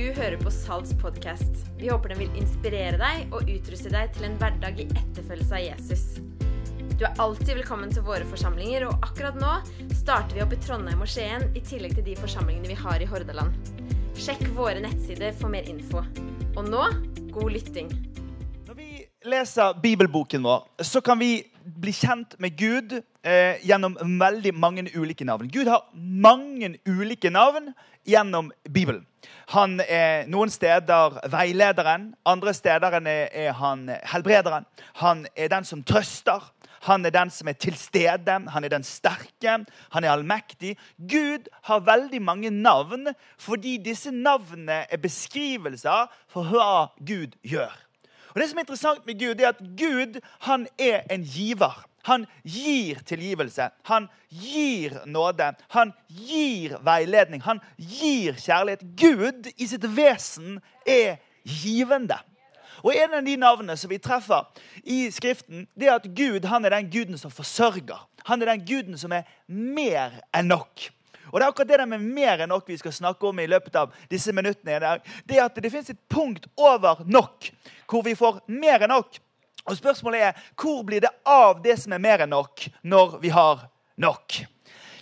Du hører på Salts podkast. Vi håper den vil inspirere deg og utruste deg til en hverdag i etterfølgelse av Jesus. Du er alltid velkommen til våre forsamlinger, og akkurat nå starter vi opp i Trondheim og Skien i tillegg til de forsamlingene vi har i Hordaland. Sjekk våre nettsider for mer info. Og nå god lytting. Når vi leser bibelboken vår, så kan vi bli kjent med Gud eh, gjennom veldig mange ulike navn. Gud har mange ulike navn gjennom Bibelen. Han er noen steder veilederen, andre steder er, er han helbrederen. Han er den som trøster. Han er den som er til stede, han er den sterke, han er allmektig. Gud har veldig mange navn fordi disse navnene er beskrivelser for hva Gud gjør. Og Det som er interessant med Gud, er at Gud han er en giver. Han gir tilgivelse. Han gir nåde. Han gir veiledning. Han gir kjærlighet. Gud i sitt vesen er givende. Og En av de navnene som vi treffer i Skriften, det er at Gud han er den guden som forsørger. Han er den guden som er mer enn nok. Og Det er akkurat det der med mer enn nok vi skal snakke om i løpet av disse minuttene. i. Det er at det finnes et punkt over nok, hvor vi får mer enn nok. Og Spørsmålet er hvor blir det av det som er mer enn nok, når vi har nok?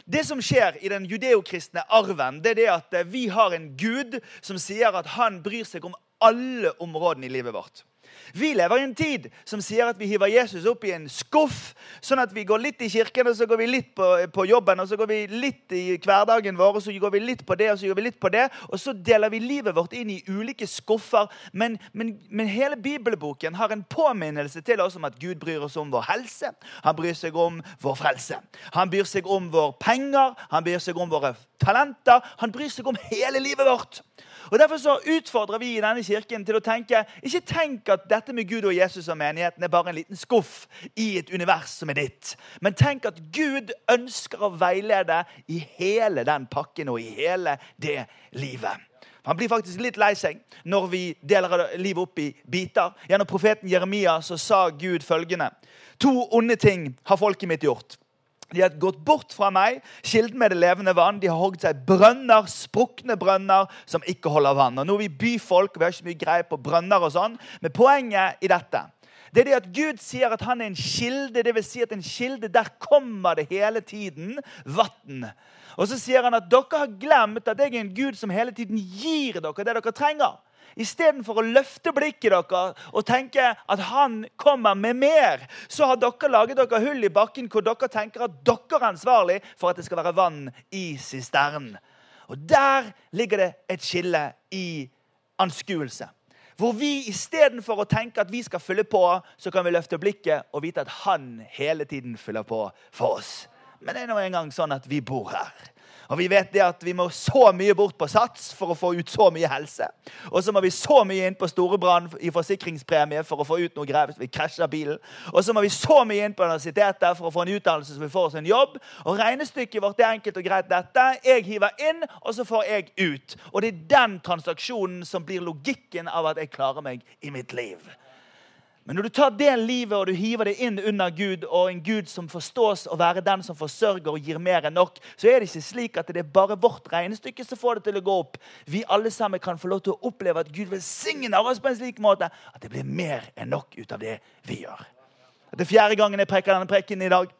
Det som skjer i den judeokristne arven, det er det at vi har en gud som sier at han bryr seg om alle områdene i livet vårt. Vi lever i en tid som sier at vi hiver Jesus opp i en skuff, sånn at vi går litt i kirken, og så går vi litt på, på jobben, og så går vi litt i hverdagen vår, og så går vi litt på det, og så gjør vi litt på det. Og så deler vi livet vårt inn i ulike skuffer. Men, men, men hele bibelboken har en påminnelse til oss om at Gud bryr oss om vår helse. Han bryr seg om vår frelse. Han bryr seg om våre penger, han bryr seg om våre talenter. Han bryr seg om hele livet vårt. Og Derfor så utfordrer vi i denne kirken til å tenke ikke tenk at dette med Gud og Jesus og menigheten er bare en liten skuff i et univers som er ditt. Men tenk at Gud ønsker å veilede i hele den pakken og i hele det livet. Han blir faktisk litt lei seg når vi deler livet opp i biter. Gjennom profeten Jeremia så sa Gud følgende.: To onde ting har folket mitt gjort. De har gått bort fra meg, kilden med det levende vann. De har hogd seg brønner, sprukne brønner som ikke holder vann. Og Nå er vi byfolk, vi har ikke mye greie på brønner og sånn. Men poenget i dette det er det at Gud sier at han er en kilde. Det vil si at en kilde, der kommer det hele tiden vann. Og så sier han at dere har glemt at jeg er en Gud som hele tiden gir dere det dere trenger. Istedenfor å løfte blikket deres og tenke at han kommer med mer, så har dere laget dere hull i bakken hvor dere tenker at dere er ansvarlig for at det skal være vann i sisternen. Og Der ligger det et skille i anskuelse. Hvor vi istedenfor å tenke at vi skal fylle på, så kan vi løfte blikket og vite at han hele tiden fyller på for oss. Men det er nå engang sånn at vi bor her. Og vi vet det at vi må så mye bort på Sats for å få ut så mye helse. Og så må vi så mye inn på Storebrann i forsikringspremie for å få ut noe greier hvis vi krasjer bilen. Og så må vi så mye inn på universitetet for å få en utdannelse så vi får oss en jobb. Og regnestykket vårt er enkelt og greit dette. Jeg hiver inn, og så får jeg ut. Og det er den transaksjonen som blir logikken av at jeg klarer meg i mitt liv. Men når du tar det livet og du hiver det inn under Gud, og en Gud som forstås å være den som forsørger og gir mer enn nok, så er det ikke slik at det er bare vårt regnestykke som får det til å gå opp. Vi alle sammen kan få lov til å oppleve at Gud velsigner oss på en slik måte at det blir mer enn nok ut av det vi gjør. Det er fjerde gangen jeg preker denne preken i dag.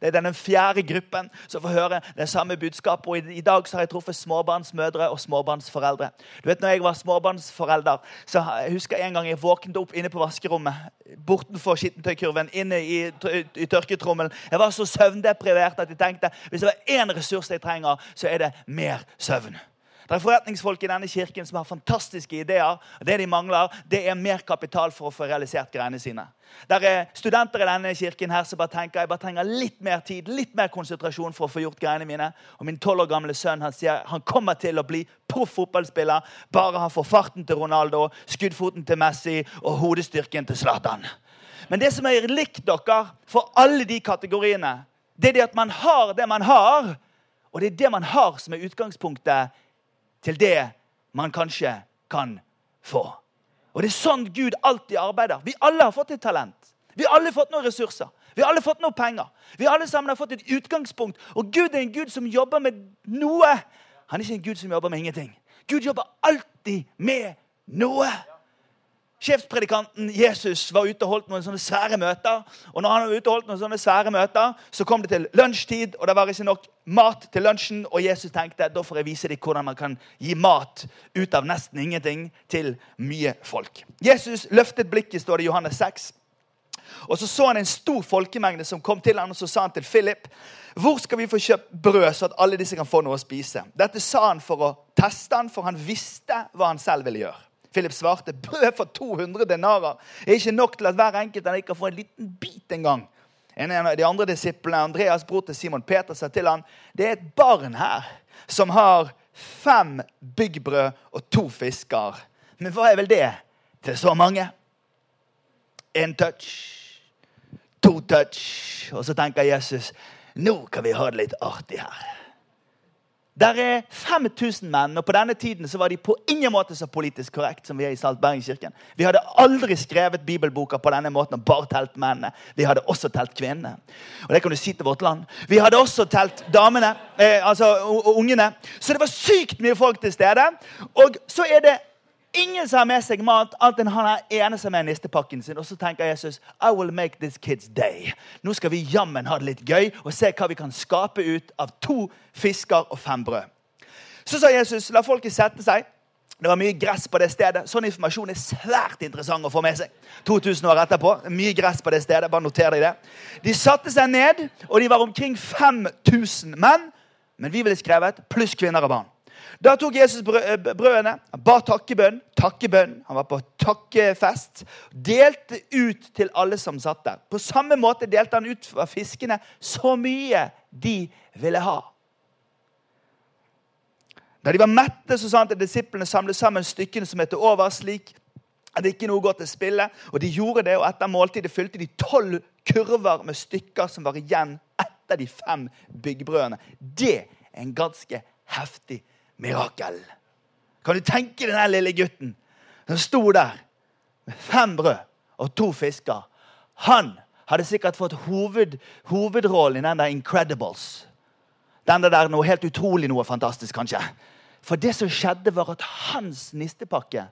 Det er denne fjerde gruppen som får høre det samme budskapet. Og i, dag så har jeg truffet småbarnsmødre og småbarnsforeldre. Du vet, når jeg var småbarnsforelder, så jeg husker jeg en gang jeg våknet opp inne på vaskerommet. Bortenfor skittentøykurven, inne i, i tørketrommelen. Jeg var så søvndeprivert at jeg tenkte hvis det var én ressurs jeg trenger, så er det mer søvn. Det er forretningsfolk i denne kirken som har fantastiske ideer. og Det de mangler, det er mer kapital for å få realisert greiene sine. Det er studenter i denne kirken her som bare tenker jeg bare trenger litt mer tid, litt mer konsentrasjon for å få gjort greiene mine. Og min tolv år gamle sønn han sier han kommer til å bli proff fotballspiller bare han får farten til Ronaldo, skuddfoten til Messi og hodestyrken til Zlatan. Men det som er likt dere for alle de kategoriene, det er det at man har det man har. Og det er det man har som er utgangspunktet til det man kanskje kan få. Og Det er sånn Gud alltid arbeider. Vi alle har fått et talent. Vi har alle fått noen ressurser. Vi har alle fått noen penger. Vi alle sammen har fått et utgangspunkt. Og Gud er en Gud som jobber med noe. Han er ikke en Gud som jobber med ingenting. Gud jobber alltid med noe. Sjefspredikanten Jesus var ute og holdt noen sånne svære møter. Og når han var ute og holdt noen sånne svære møter, så kom det til lunsjtid, og det var ikke nok mat til lunsjen. Og Jesus tenkte da får jeg vise dem hvordan man kan gi mat ut av nesten ingenting til mye folk. Jesus løftet blikket, står det i Johannes 6. Og Så så han en stor folkemengde som kom til ham, og så sa han til Philip hvor skal vi få kjøpt brød, så at alle disse kan få noe å spise. Dette sa han for å teste han, for han visste hva han selv ville gjøre. Philip svarte brød for 200 denarer er ikke nok til at hver enkelt av dere kan få en liten bit engang. En av de andre disiplene, Andreas, bror til Simon Peter, sa til han, det er et barn her som har fem byggbrød og to fisker. Men hva er vel det til så mange? En touch, to touch. Og så tenker Jesus nå kan vi ha det litt artig her. Der er 5000 menn, og på denne tiden så var de på ingen måte så politisk korrekt som vi er i Salt Bergenskirken. Vi hadde aldri skrevet bibelboka på denne måten og bare telt mennene. Vi hadde også telt kvinnene. Og det kan du si til vårt land. Vi hadde også telt damene, eh, altså ungene. Så det var sykt mye folk til stede. Og så er det Ingen som har med seg mat, annet enn han er ene som er nistepakken sin. Og så tenker Jesus I will make this kid's day. Nå skal vi jammen ha det litt gøy og se hva vi kan skape ut av to fisker og fem brød. Så sa Jesus la folket sette seg. Det var mye gress på det stedet. Sånn informasjon er svært interessant å få med seg. 2000 år etterpå. Mye gress på det stedet. Bare noter deg det. De satte seg ned, og de var omkring 5000 menn. Men vi ville skrevet pluss kvinner og barn. Da tok Jesus eh, brødene, han ba takkebønn, takkebønn, han var på takkefest. Delte ut til alle som satt der. På samme måte delte han ut fra fiskene så mye de ville ha. Da de var mette, så sa han til disiplene samle sammen stykkene som het over, slik at det ikke noe går til spille. Og de gjorde det, og etter måltidet fylte de tolv kurver med stykker som var igjen etter de fem byggbrødene. Det er en ganske heftig mirakel. Kan du tenke deg den lille gutten som sto der med fem brød og to fisker? Han hadde sikkert fått hoved, hovedrollen i den der Incredibles. Den der noe helt utrolig, noe fantastisk, kanskje. For det som skjedde, var at hans nistepakke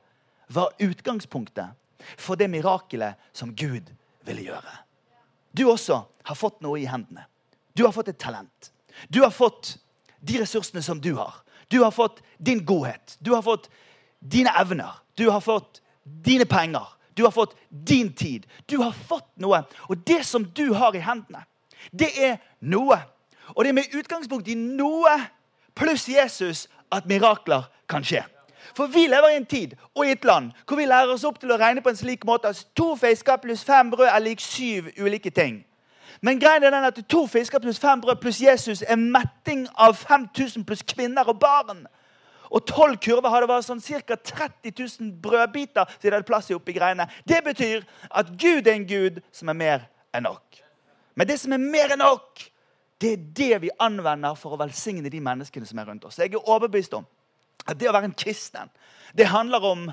var utgangspunktet for det mirakelet som Gud ville gjøre. Du også har fått noe i hendene. Du har fått et talent. Du har fått de ressursene som du har. Du har fått din godhet. Du har fått dine evner. Du har fått dine penger. Du har fått din tid. Du har fått noe. Og det som du har i hendene, det er noe. Og det er med utgangspunkt i noe pluss Jesus at mirakler kan skje. For vi lever i en tid og i et land hvor vi lærer oss opp til å regne på en slik måte at to fisker pluss fem brød er lik syv ulike ting. Men greien er den at to fisker pluss fem brød pluss Jesus er metting av 5000 pluss kvinner og barn. Og tolv kurver hadde vært sånn ca. 30 000 brødbiter. så de hadde plass i oppi greiene. Det betyr at Gud er en gud som er mer enn nok. Men det som er mer enn nok, det er det vi anvender for å velsigne de menneskene som er rundt oss. Jeg er overbevist om at det å være en kristen, det handler om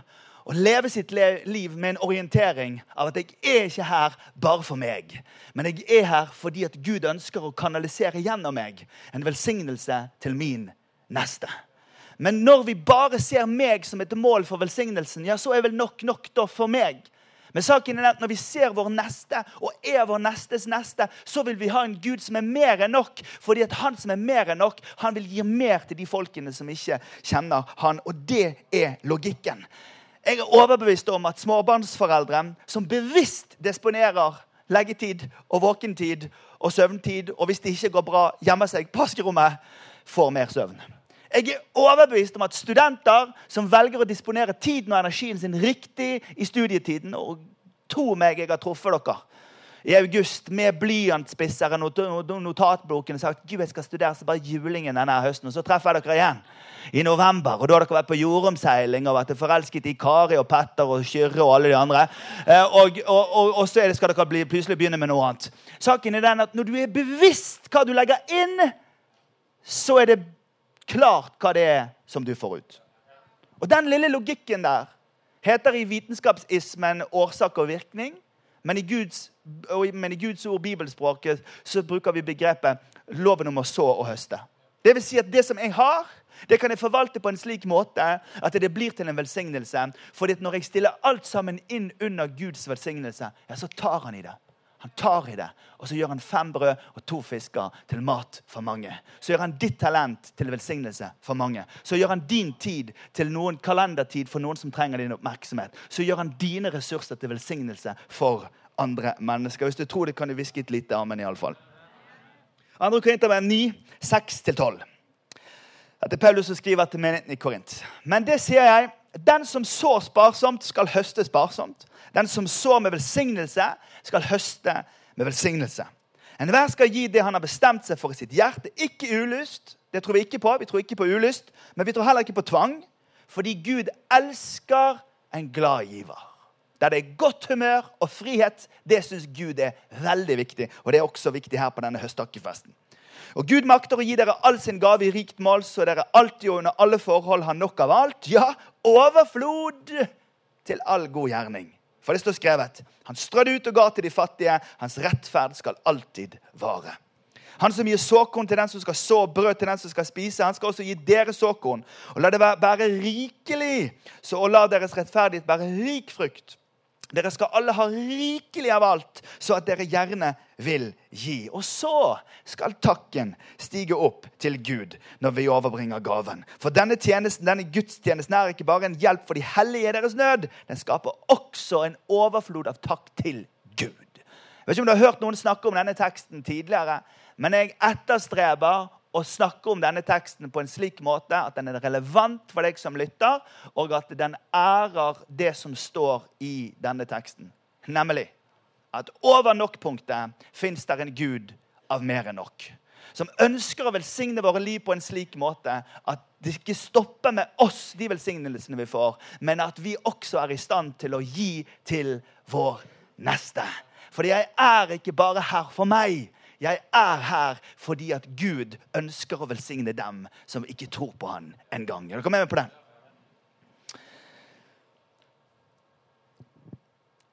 å leve sitt liv med en orientering av at jeg er ikke her bare for meg. Men jeg er her fordi at Gud ønsker å kanalisere gjennom meg en velsignelse til min neste. Men når vi bare ser meg som et mål for velsignelsen, ja, så er vel nok nok da for meg. Men saken er at når vi ser vår neste og er vår nestes neste, så vil vi ha en Gud som er mer enn nok. Fordi at han som er mer enn nok, han vil gi mer til de folkene som ikke kjenner han. Og det er logikken. Jeg er overbevist om at småbarnsforeldre som bevisst disponerer leggetid og våkentid og søvntid, og hvis det ikke går bra, gjemmer seg på vaskerommet, får mer søvn. Jeg er overbevist om at studenter som velger å disponere tiden og energien sin riktig i studietiden og Tro meg, jeg har truffet dere i august med blyantspisseren og notatboken og sagt Gud, jeg skal studere så bare julingen denne høsten. Og så treffer jeg dere igjen i november. Og da har dere vært på jordomseiling og vært forelsket i Kari og Petter og Kyrre og alle de andre. Eh, og, og, og, og så skal dere bli, plutselig begynne med noe annet. Saken er den at Når du er bevisst hva du legger inn, så er det klart hva det er som du får ut. Og den lille logikken der heter i vitenskapsismen årsak og virkning. Men i Guds, men i Guds ord, bibelspråket, så bruker vi begrepet loven om å så og høste. Det vil si at det som jeg har, det kan jeg forvalte på en slik måte at det blir til en velsignelse. Fordi når jeg stiller alt sammen inn under Guds velsignelse, ja, så tar han i det. Han tar i det, og så gjør han fem brød og to fisker til mat for mange. Så gjør han ditt talent til velsignelse for mange. Så gjør han din tid til noen kalendertid for noen som trenger din oppmerksomhet. Så gjør han dine ressurser til velsignelse for andre mennesker. Hvis du tror det, kan du hviske et lite amen. i alle fall. 2. Korinterbrev 9, 6-12. Dette er Paulus som skriver til menigheten i Korint. Men det sier jeg. Den som sår sparsomt, skal høste sparsomt. Den som sår med velsignelse, skal høste med velsignelse. Enhver skal gi det han har bestemt seg for i sitt hjerte. Ikke ulyst. Det tror vi ikke på. Vi tror ikke på ulyst, men vi tror heller ikke på tvang. Fordi Gud elsker en glad giver. Der det er godt humør og frihet, det syns Gud er veldig viktig. Og det er også viktig her på denne høstakkefesten. Og Gud makter å gi dere all sin gave i rikt mål, så dere alltid og under alle forhold har nok av alt. Ja, overflod til all god gjerning. For det står skrevet Han strødde ut og ga til de fattige. Hans rettferd skal alltid vare. Han som gir såkorn til den som skal så, brød til den som skal spise, han skal også gi dere såkorn. Og la det være, bære rikelig, så og la deres rettferdighet bære rik frukt. Dere skal alle ha rikelig av alt, så at dere gjerne vil gi. Og så skal takken stige opp til Gud når vi overbringer gaven. For denne tjenesten, denne gudstjenesten er ikke bare en hjelp for de hellige i deres nød. Den skaper også en overflod av takk til Gud. Jeg vet ikke om du har hørt noen snakke om denne teksten tidligere, men jeg etterstreber å snakke om denne teksten på en slik måte at den er relevant for deg som lytter, og at den ærer det som står i denne teksten. Nemlig at over nok-punktet fins der en gud av mer enn nok. Som ønsker å velsigne våre liv på en slik måte at det ikke stopper med oss, de velsignelsene vi får, men at vi også er i stand til å gi til vår neste. Fordi jeg er ikke bare her for meg. Jeg er her fordi at Gud ønsker å velsigne dem som ikke tror på han engang. Er dere med meg på den?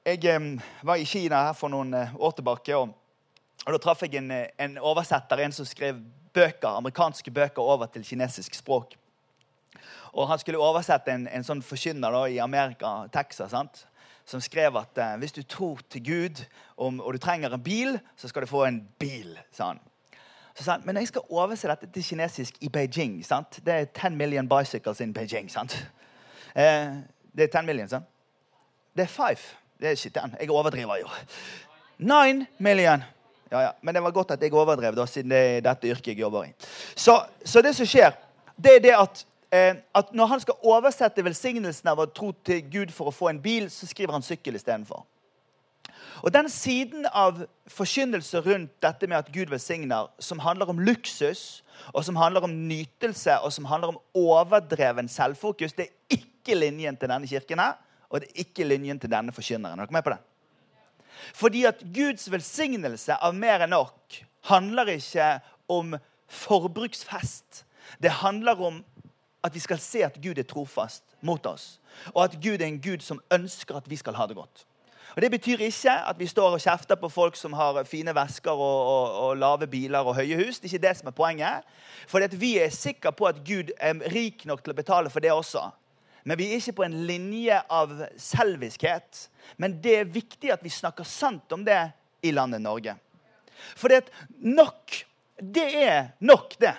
Jeg var i Kina her for noen eh, år tilbake. og, og Da traff jeg en, eh, en, oversetter, en som skrev bøker, amerikanske bøker over til kinesisk språk. Og Han skulle oversette en, en sånn forkynner i Amerika, Texas. sant? Som skrev at eh, hvis du tror til Gud om, og du trenger en bil, så skal du få en bil. sa. Så sa han, Men jeg skal overse dette til kinesisk i Beijing. sant? Det er 10 million bicycles in Beijing. sant? Eh, det er 10 million, sant? Det er 5. Det er ikke ten. Jeg overdriver jo. 9 million. Ja, ja. Men det var godt at jeg overdrev, da, siden det er dette yrket jeg jobber i. Så, så det som skjer, det er det at at når han skal oversette velsignelsen av å tro til Gud for å få en bil, så skriver han sykkel istedenfor. Og Den siden av forkynnelse rundt dette med at Gud velsigner, som handler om luksus, og som handler om nytelse og som handler om overdreven selvfokus, det er ikke linjen til denne kirken her, og det er ikke linjen til denne forkynneren. Er dere med på det? Fordi at Guds velsignelse av mer enn nok handler ikke om forbruksfest. Det handler om at vi skal se at Gud er trofast mot oss, og at Gud er en Gud som ønsker at vi skal ha det godt. Og Det betyr ikke at vi står og kjefter på folk som har fine vesker og, og, og lave biler og høye hus. Det er ikke det som er poenget. For vi er sikre på at Gud er rik nok til å betale for det også. Men vi er ikke på en linje av selviskhet. Men det er viktig at vi snakker sant om det i landet Norge. For nok, det er nok, det.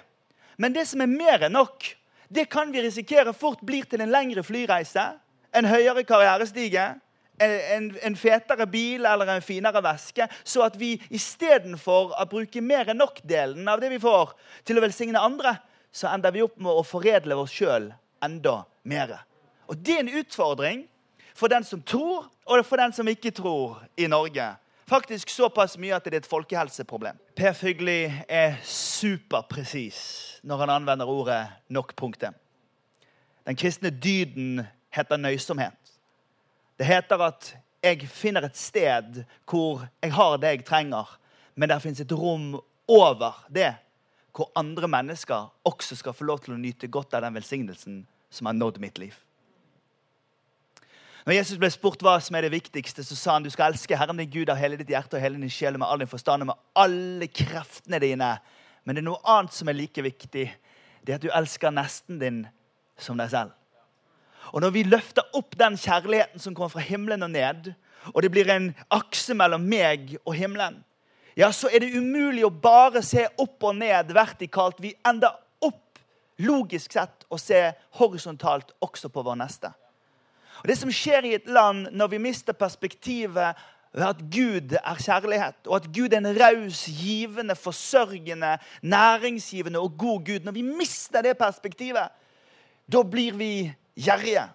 Men det som er mer enn nok, det kan vi risikere fort blir til en lengre flyreise, en høyere karrierestige, en, en fetere bil eller en finere veske, så at vi istedenfor å bruke mer enn nok-delen av det vi får, til å velsigne andre, så ender vi opp med å foredle oss sjøl enda mer. Og det er en utfordring for den som tror, og for den som ikke tror i Norge. Faktisk såpass mye at det er et folkehelseproblem. Per Fygli er superpresis når han anvender ordet nok-punktet. Den kristne dyden heter nøysomhet. Det heter at jeg finner et sted hvor jeg har det jeg trenger, men der fins et rom over det, hvor andre mennesker også skal få lov til å nyte godt av den velsignelsen som har nådd mitt liv. Når Jesus ble spurt hva som er det viktigste, så sa han du skal elske Herren din Gud av hele ditt hjerte og hele din sjel og med all din forstand og med alle kreftene dine. Men det er noe annet som er like viktig. Det er at du elsker nesten din som deg selv. Og når vi løfter opp den kjærligheten som kommer fra himmelen og ned, og det blir en akse mellom meg og himmelen, ja, så er det umulig å bare se opp og ned vertikalt. Vi ender opp, logisk sett, å se horisontalt også på vår neste. Og Det som skjer i et land når vi mister perspektivet ved at Gud er kjærlighet, og at Gud er en raus, givende, forsørgende, næringsgivende og god Gud Når vi mister det perspektivet, da blir vi gjerrige.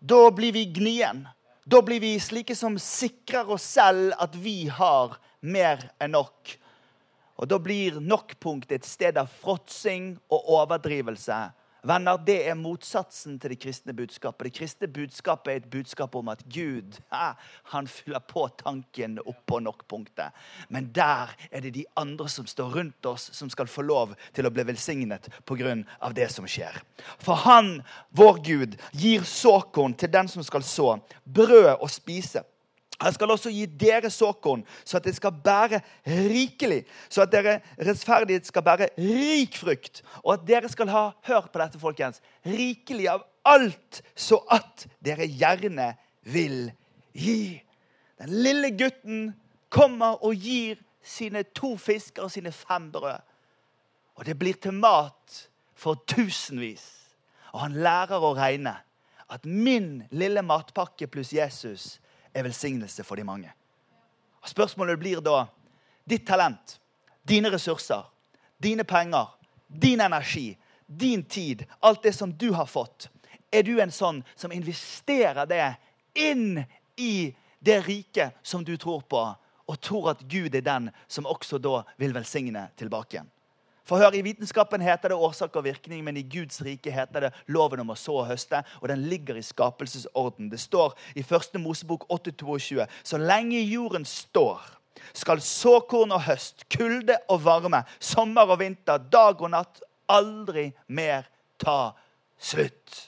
Da blir vi gnien. Da blir vi slike som sikrer oss selv at vi har mer enn nok. Og Da blir nok-punktet et sted av fråtsing og overdrivelse Venner, Det er motsatsen til det kristne budskapet. Det kristne budskapet er et budskap om at Gud han fyller på tanken oppå nok-punktet. Men der er det de andre som står rundt oss, som skal få lov til å bli velsignet pga. det som skjer. For han, vår Gud, gir såkorn til den som skal så, brød å spise han skal også gi dere såkorn, så at det skal bære rikelig. Så at dere rettferdighet skal bære rik frukt. Og at dere skal ha hørt på dette, folkens, rikelig av alt, så at dere gjerne vil gi. Den lille gutten kommer og gir sine to fisker og sine fem brød. Og det blir til mat for tusenvis. Og han lærer å regne at min lille matpakke pluss Jesus er velsignelse for de mange. Og spørsmålet blir da ditt talent, dine ressurser, dine penger, din energi, din tid, alt det som du har fått. Er du en sånn som investerer det inn i det riket som du tror på, og tror at Gud er den som også da vil velsigne tilbake igjen? For hør, I vitenskapen heter det årsak og virkning, men i Guds rike heter det loven om å så og høste. Og den ligger i skapelsesorden. Det står i 1. Mosebok 8,22.: Så lenge jorden står, skal såkorn og høst, kulde og varme, sommer og vinter, dag og natt aldri mer ta slutt.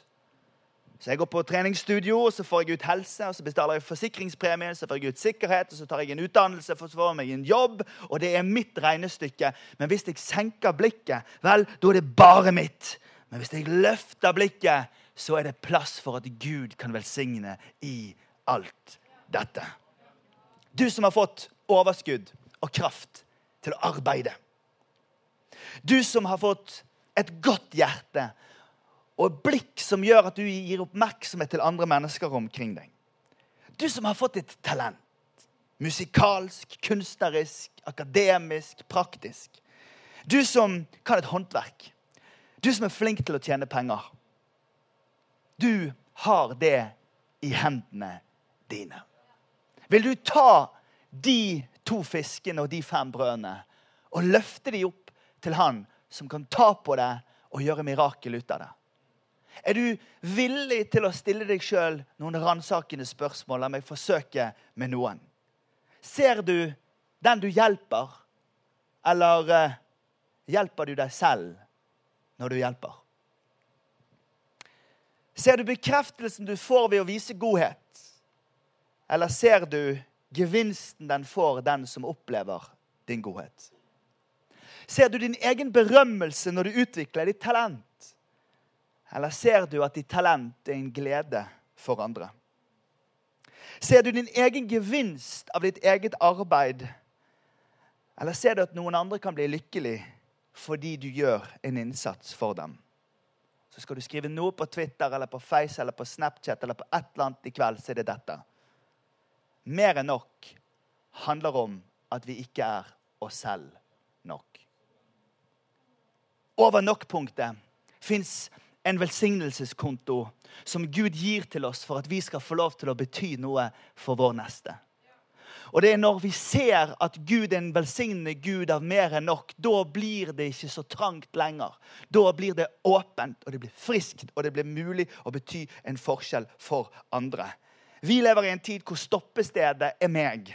Så jeg går på treningsstudio, og så får jeg ut helse, og så betaler jeg forsikringspremie, så får jeg ut sikkerhet, og så tar jeg en utdannelse, for så får jeg meg en jobb, og det er mitt regnestykke. Men hvis jeg senker blikket, vel, da er det bare mitt. Men hvis jeg løfter blikket, så er det plass for at Gud kan velsigne i alt dette. Du som har fått overskudd og kraft til å arbeide. Du som har fått et godt hjerte og et blikk som gjør at du gir oppmerksomhet til andre mennesker omkring deg. Du som har fått et talent. Musikalsk, kunstnerisk, akademisk, praktisk. Du som kan et håndverk. Du som er flink til å tjene penger. Du har det i hendene dine. Vil du ta de to fiskene og de fem brødene og løfte de opp til han som kan ta på det og gjøre mirakel ut av det? Er du villig til å stille deg sjøl noen ransakende spørsmål? La meg forsøke med noen. Ser du den du hjelper, eller uh, hjelper du deg selv når du hjelper? Ser du bekreftelsen du får ved å vise godhet? Eller ser du gevinsten den får, den som opplever din godhet? Ser du din egen berømmelse når du utvikler ditt talent? Eller ser du at ditt talent er en glede for andre? Ser du din egen gevinst av ditt eget arbeid? Eller ser du at noen andre kan bli lykkelig fordi du gjør en innsats for dem? Så skal du skrive noe på Twitter eller på Face eller på Snapchat eller på et eller annet i kveld, så er det dette. Mer enn nok handler om at vi ikke er oss selv nok. Over nok-punktet fins en velsignelseskonto som Gud gir til oss for at vi skal få lov til å bety noe for vår neste. Og det er når vi ser at Gud er en velsignende Gud av mer enn nok, da blir det ikke så trangt lenger. Da blir det åpent, og det blir friskt, og det blir mulig å bety en forskjell for andre. Vi lever i en tid hvor stoppestedet er meg.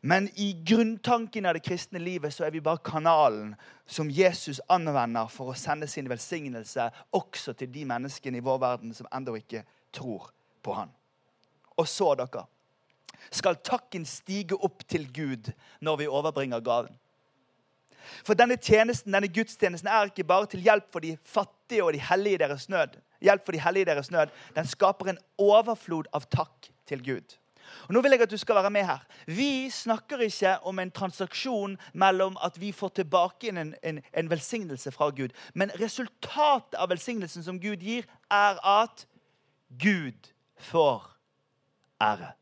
Men i grunntanken av det kristne livet så er vi bare kanalen som Jesus anvender for å sende sin velsignelse også til de menneskene i vår verden som ennå ikke tror på han. Og så, dere, skal takken stige opp til Gud når vi overbringer gaven. For denne tjenesten, denne gudstjenesten er ikke bare til hjelp for de fattige og de hellige i deres nød. Hjelp for de hellige i deres nød. Den skaper en overflod av takk til Gud. Og nå vil jeg at du skal være med her. Vi snakker ikke om en transaksjon mellom at vi får tilbake en, en, en velsignelse fra Gud. Men resultatet av velsignelsen som Gud gir, er at Gud får ære.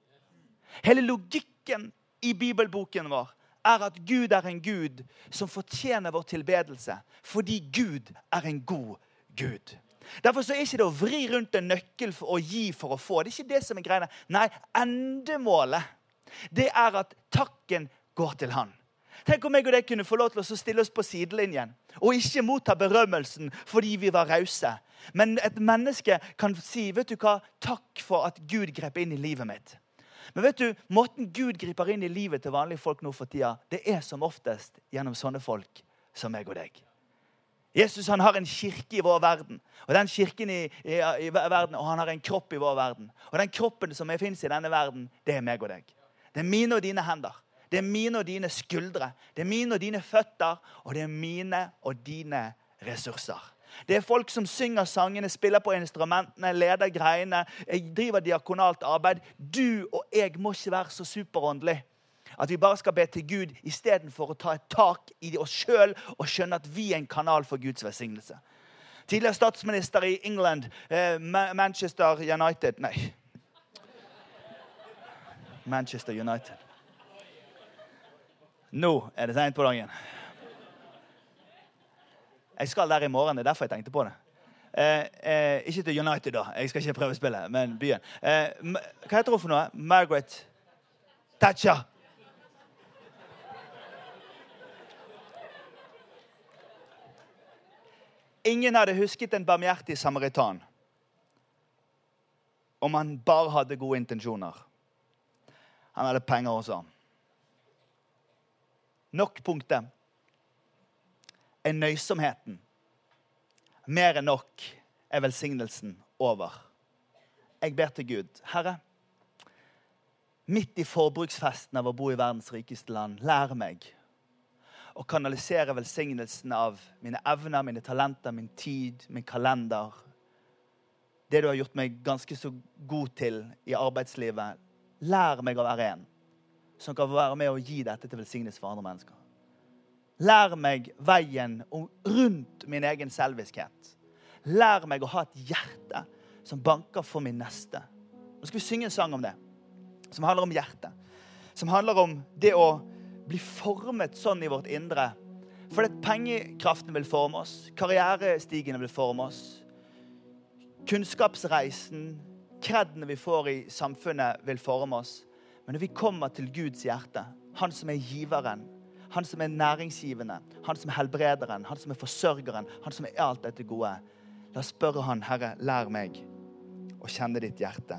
Hele logikken i bibelboken vår er at Gud er en Gud som fortjener vår tilbedelse, fordi Gud er en god Gud. Derfor så er ikke det å vri rundt en nøkkel å gi for å få. Det er ikke det som er greia. Nei, endemålet det er at takken går til Han. Tenk om jeg og deg kunne få lov til å stille oss på sidelinjen og ikke motta berømmelsen fordi vi var rause. Men et menneske kan si vet du hva, 'Takk for at Gud grep inn i livet mitt'. Men vet du, måten Gud griper inn i livet til vanlige folk nå for tida, det er som oftest gjennom sånne folk som meg og deg. Jesus han har en kirke i vår verden. Og den kirken i, i, i, verden, og han har en kropp i vår verden. Og den kroppen som fins i denne verden, det er meg og deg. Det er mine og dine hender. Det er mine og dine skuldre. Det er mine og dine føtter. Og det er mine og dine ressurser. Det er folk som synger sangene, spiller på instrumentene, leder greiene, driver diakonalt arbeid. Du og jeg må ikke være så superåndelig at vi bare skal be til Gud istedenfor å ta et tak i oss sjøl og skjønne at vi er en kanal for Guds velsignelse. Tidligere statsminister i England, eh, Manchester United Nei. Manchester United. Nå er det seint på dagen. Jeg skal der i morgen. Det er derfor jeg tenkte på det. Eh, eh, ikke til United, da. Jeg skal ikke prøvespille, men byen. Eh, hva heter hun for noe? Margaret Thatcher. Ingen hadde husket en barmhjertig samaritan om han bare hadde gode intensjoner. Han hadde penger også. Nok punktet er nøysomheten. Mer enn nok er velsignelsen over. Jeg ber til Gud. Herre, midt i forbruksfesten av å bo i verdens rikeste land, lær meg å kanalisere velsignelsen av mine evner, mine talenter, min tid, min kalender. Det du har gjort meg ganske så god til i arbeidslivet. Lær meg å være en som kan være med å gi dette til velsignelse for andre mennesker. Lær meg veien rundt min egen selviskhet. Lær meg å ha et hjerte som banker for min neste. Nå skal vi synge en sang om det, som handler om hjertet. Som handler om det å bli formet sånn i vårt indre. For at pengekraften vil forme oss, karrierestigene vil forme oss. Kunnskapsreisen, kredene vi får i samfunnet, vil forme oss. Men når vi kommer til Guds hjerte, han som er giveren, han som er næringsgivende, han som er helbrederen, han som er forsørgeren, han som er alt dette gode, la oss spørre han, Herre, lær meg å kjenne ditt hjerte.